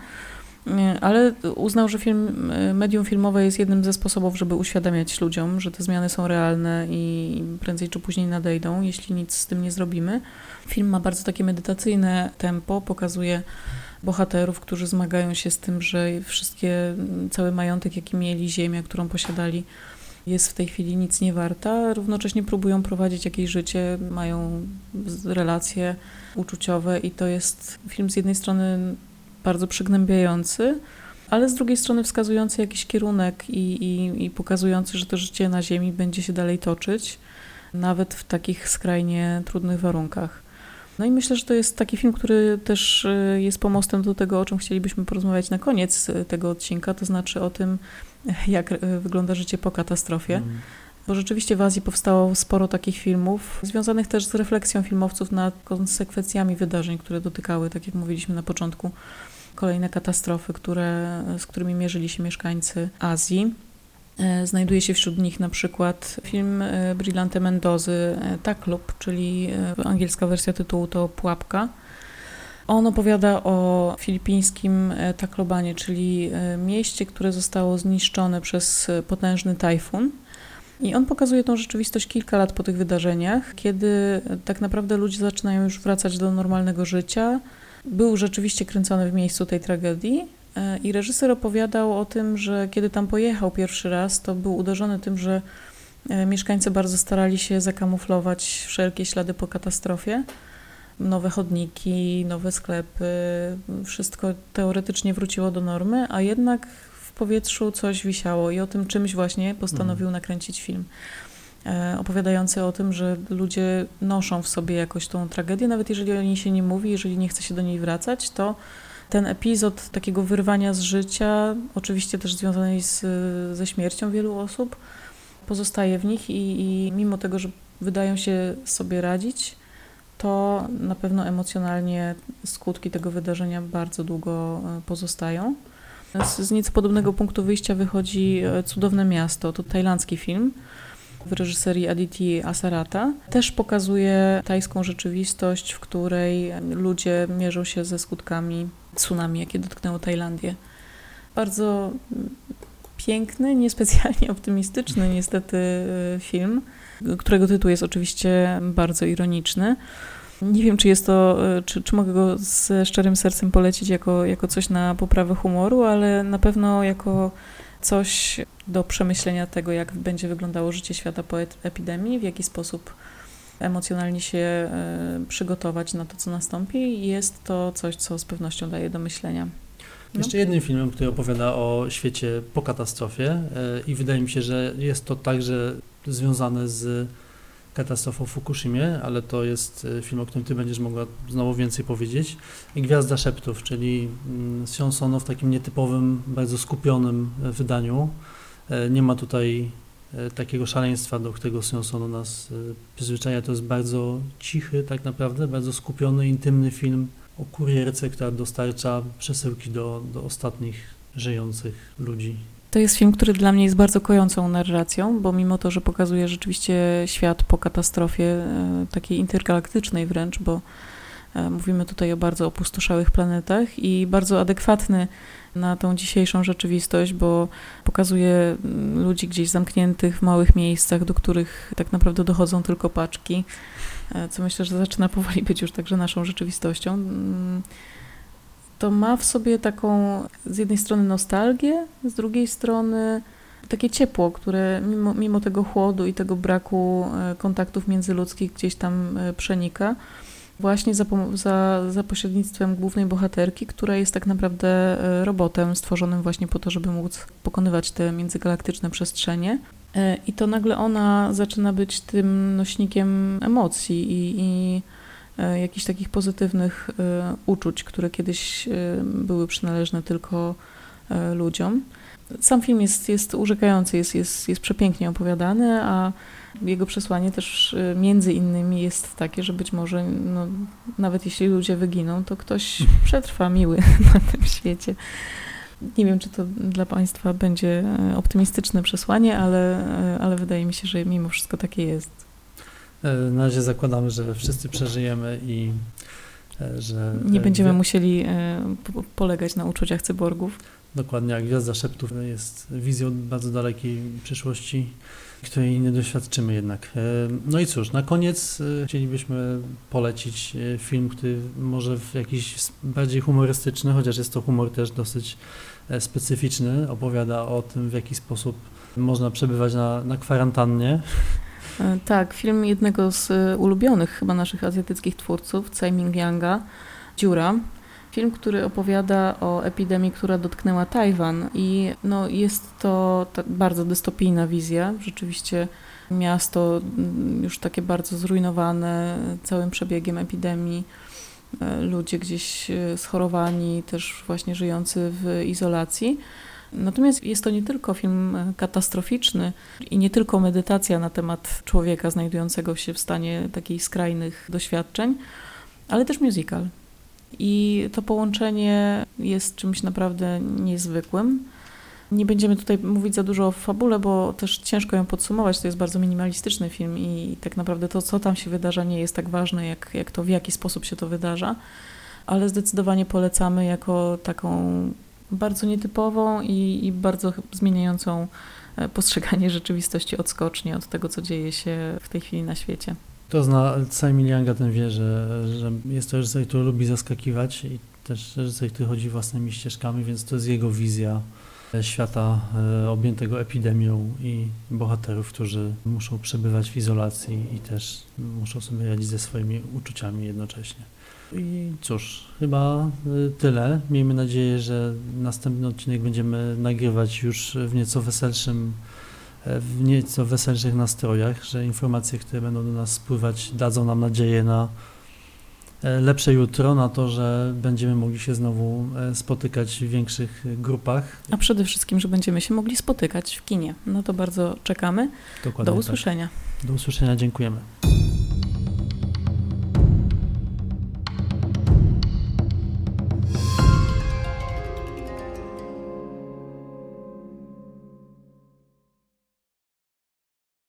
ale uznał, że film, medium filmowe jest jednym ze sposobów, żeby uświadamiać ludziom, że te zmiany są realne i prędzej czy później nadejdą, jeśli nic z tym nie zrobimy. Film ma bardzo takie medytacyjne tempo, pokazuje bohaterów, którzy zmagają się z tym, że wszystkie, cały majątek, jaki mieli, ziemia, którą posiadali, jest w tej chwili nic nie warta. Równocześnie próbują prowadzić jakieś życie, mają relacje uczuciowe i to jest film z jednej strony bardzo przygnębiający, ale z drugiej strony wskazujący jakiś kierunek i, i, i pokazujący, że to życie na Ziemi będzie się dalej toczyć, nawet w takich skrajnie trudnych warunkach. No i myślę, że to jest taki film, który też y, jest pomostem do tego, o czym chcielibyśmy porozmawiać na koniec y, tego odcinka, to znaczy o tym, <laughs> jak y, wygląda życie po katastrofie. Mm. Bo rzeczywiście w Azji powstało sporo takich filmów, związanych też z refleksją filmowców nad konsekwencjami wydarzeń, które dotykały, tak jak mówiliśmy na początku, kolejne katastrofy, które, z którymi mierzyli się mieszkańcy Azji. E, znajduje się wśród nich na przykład film e, Brillante Mendozy e, Taklub, czyli angielska wersja tytułu to Pułapka. On opowiada o filipińskim Taclobanie, czyli mieście, które zostało zniszczone przez potężny tajfun. I on pokazuje tą rzeczywistość kilka lat po tych wydarzeniach, kiedy tak naprawdę ludzie zaczynają już wracać do normalnego życia. Był rzeczywiście kręcony w miejscu tej tragedii, E, I reżyser opowiadał o tym, że kiedy tam pojechał pierwszy raz, to był uderzony tym, że e, mieszkańcy bardzo starali się zakamuflować wszelkie ślady po katastrofie. Nowe chodniki, nowe sklepy, wszystko teoretycznie wróciło do normy, a jednak w powietrzu coś wisiało i o tym czymś właśnie postanowił mhm. nakręcić film. E, opowiadający o tym, że ludzie noszą w sobie jakoś tą tragedię, nawet jeżeli o niej się nie mówi, jeżeli nie chce się do niej wracać, to ten epizod takiego wyrwania z życia, oczywiście też związanej z, ze śmiercią wielu osób, pozostaje w nich i, i mimo tego, że wydają się sobie radzić, to na pewno emocjonalnie skutki tego wydarzenia bardzo długo e, pozostają. Z, z nieco podobnego punktu wyjścia wychodzi e, Cudowne Miasto. To tajlandzki film w reżyserii Aditi Asarata. Też pokazuje tajską rzeczywistość, w której ludzie mierzą się ze skutkami tsunami, jakie dotknęło Tajlandię. Bardzo piękny, niespecjalnie optymistyczny niestety y, film, którego tytuł jest oczywiście bardzo ironiczny. Nie wiem, czy jest to, y, czy, czy mogę go ze szczerym sercem polecić jako, jako coś na poprawę humoru, ale na pewno jako coś do przemyślenia tego, jak będzie wyglądało życie świata po epidemii, w jaki sposób emocjonalnie się e, przygotować na to, co nastąpi. Jest to coś, co z pewnością daje do myślenia. No. Jeszcze jednym filmem, który opowiada o świecie po katastrofie e, i wydaje mi się, że jest to także związane z katastrofą w Fukushimie, ale to jest e, film, o którym Ty będziesz mogła znowu więcej powiedzieć. Gwiazda Szeptów, czyli mm, Sion Sono w takim nietypowym, bardzo skupionym wydaniu. Nie ma tutaj E, takiego szaleństwa, do którego Sonsonu nas e, przyzwyczaja. To jest bardzo cichy, tak naprawdę, bardzo skupiony, intymny film o kurierce, która dostarcza przesyłki do, do ostatnich żyjących ludzi. To jest film, który dla mnie jest bardzo kojącą narracją, bo mimo to, że pokazuje rzeczywiście świat po katastrofie e, takiej intergalaktycznej wręcz, bo mówimy tutaj o bardzo opustoszałych planetach i bardzo adekwatny na tą dzisiejszą rzeczywistość, bo pokazuje mm, ludzi gdzieś zamkniętych w małych miejscach, do których tak naprawdę dochodzą tylko paczki, e, co myślę, że zaczyna powoli być już także naszą rzeczywistością. To ma w sobie taką z jednej strony nostalgię, z drugiej strony takie ciepło, które mimo, mimo tego chłodu i tego braku e, kontaktów międzyludzkich gdzieś tam e, przenika właśnie za, za, za pośrednictwem głównej bohaterki, która jest tak naprawdę e, robotem stworzonym właśnie po to, żeby móc pokonywać te międzygalaktyczne przestrzenie. I to nagle ona zaczyna być tym nośnikiem emocji i, i jakichś takich pozytywnych uczuć, które kiedyś były przynależne tylko ludziom. Sam film jest, jest urzekający, jest, jest, jest przepięknie opowiadany, a jego przesłanie też między innymi jest takie, że być może no, nawet jeśli ludzie wyginą, to ktoś <laughs> przetrwa miły <laughs> na tym świecie. Nie wiem, czy to dla Państwa będzie e, optymistyczne przesłanie, ale, e, ale wydaje mi się, że mimo wszystko takie jest. E, na razie zakładamy, że wszyscy przeżyjemy i że. Nie będziemy musieli polegać na uczuciach cyborgów. Dokładnie, jak Gwiazda Szeptów jest wizją bardzo dalekiej przyszłości której nie doświadczymy jednak. E, no i cóż, na koniec e, chcielibyśmy polecić e, film, który może w jakiś bardziej humorystyczny, chociaż jest to humor też dosyć specyficzny, opowiada o tym, w jaki sposób można przebywać na, na kwarantannie. E, tak, film jednego z e, ulubionych chyba naszych azjatyckich twórców, Tsai Ming-yanga, Dziura. Film, który opowiada o epidemii, która dotknęła Tajwan i no, jest to bardzo dystopijna wizja. Rzeczywiście miasto mm, już takie bardzo zrujnowane całym przebiegiem epidemii. E, ludzie gdzieś schorowani, też właśnie żyjący w izolacji. Natomiast jest to nie tylko film katastroficzny i nie tylko medytacja na temat człowieka znajdującego się w stanie takich skrajnych doświadczeń, ale też musical. I to połączenie jest czymś naprawdę niezwykłym. Nie będziemy tutaj mówić za dużo o fabule, bo też ciężko ją podsumować. To jest bardzo minimalistyczny film i tak naprawdę to, co tam się wydarza, nie jest tak ważne, jak, jak to, w jaki sposób się to wydarza. Ale zdecydowanie polecamy jako taką bardzo nietypową i, i bardzo zmieniającą e, postrzeganie <laughs> rzeczywistości odskocznie od tego, co dzieje się w tej chwili na świecie. Kto zna Simon Younga, ten wie, że, że jest to reżyser, który lubi zaskakiwać i też reżyser, który chodzi własnymi ścieżkami, więc to jest jego wizja e, świata e, objętego epidemią i bohaterów, którzy muszą przebywać w izolacji i też muszą sobie radzić ze swoimi uczuciami jednocześnie. I cóż, chyba y, tyle. Miejmy nadzieję, że następny odcinek będziemy nagrywać już w nieco weselszym, e, w nieco weselszych nastrojach, że informacje, które będą do nas spływać, dadzą nam nadzieję na e, lepsze jutro, na to, że będziemy mogli się znowu e, spotykać w większych grupach. A przede wszystkim, że będziemy się mogli spotykać w kinie. No to bardzo czekamy. Dokładnie do tak. usłyszenia. Tak. Do usłyszenia, dziękujemy.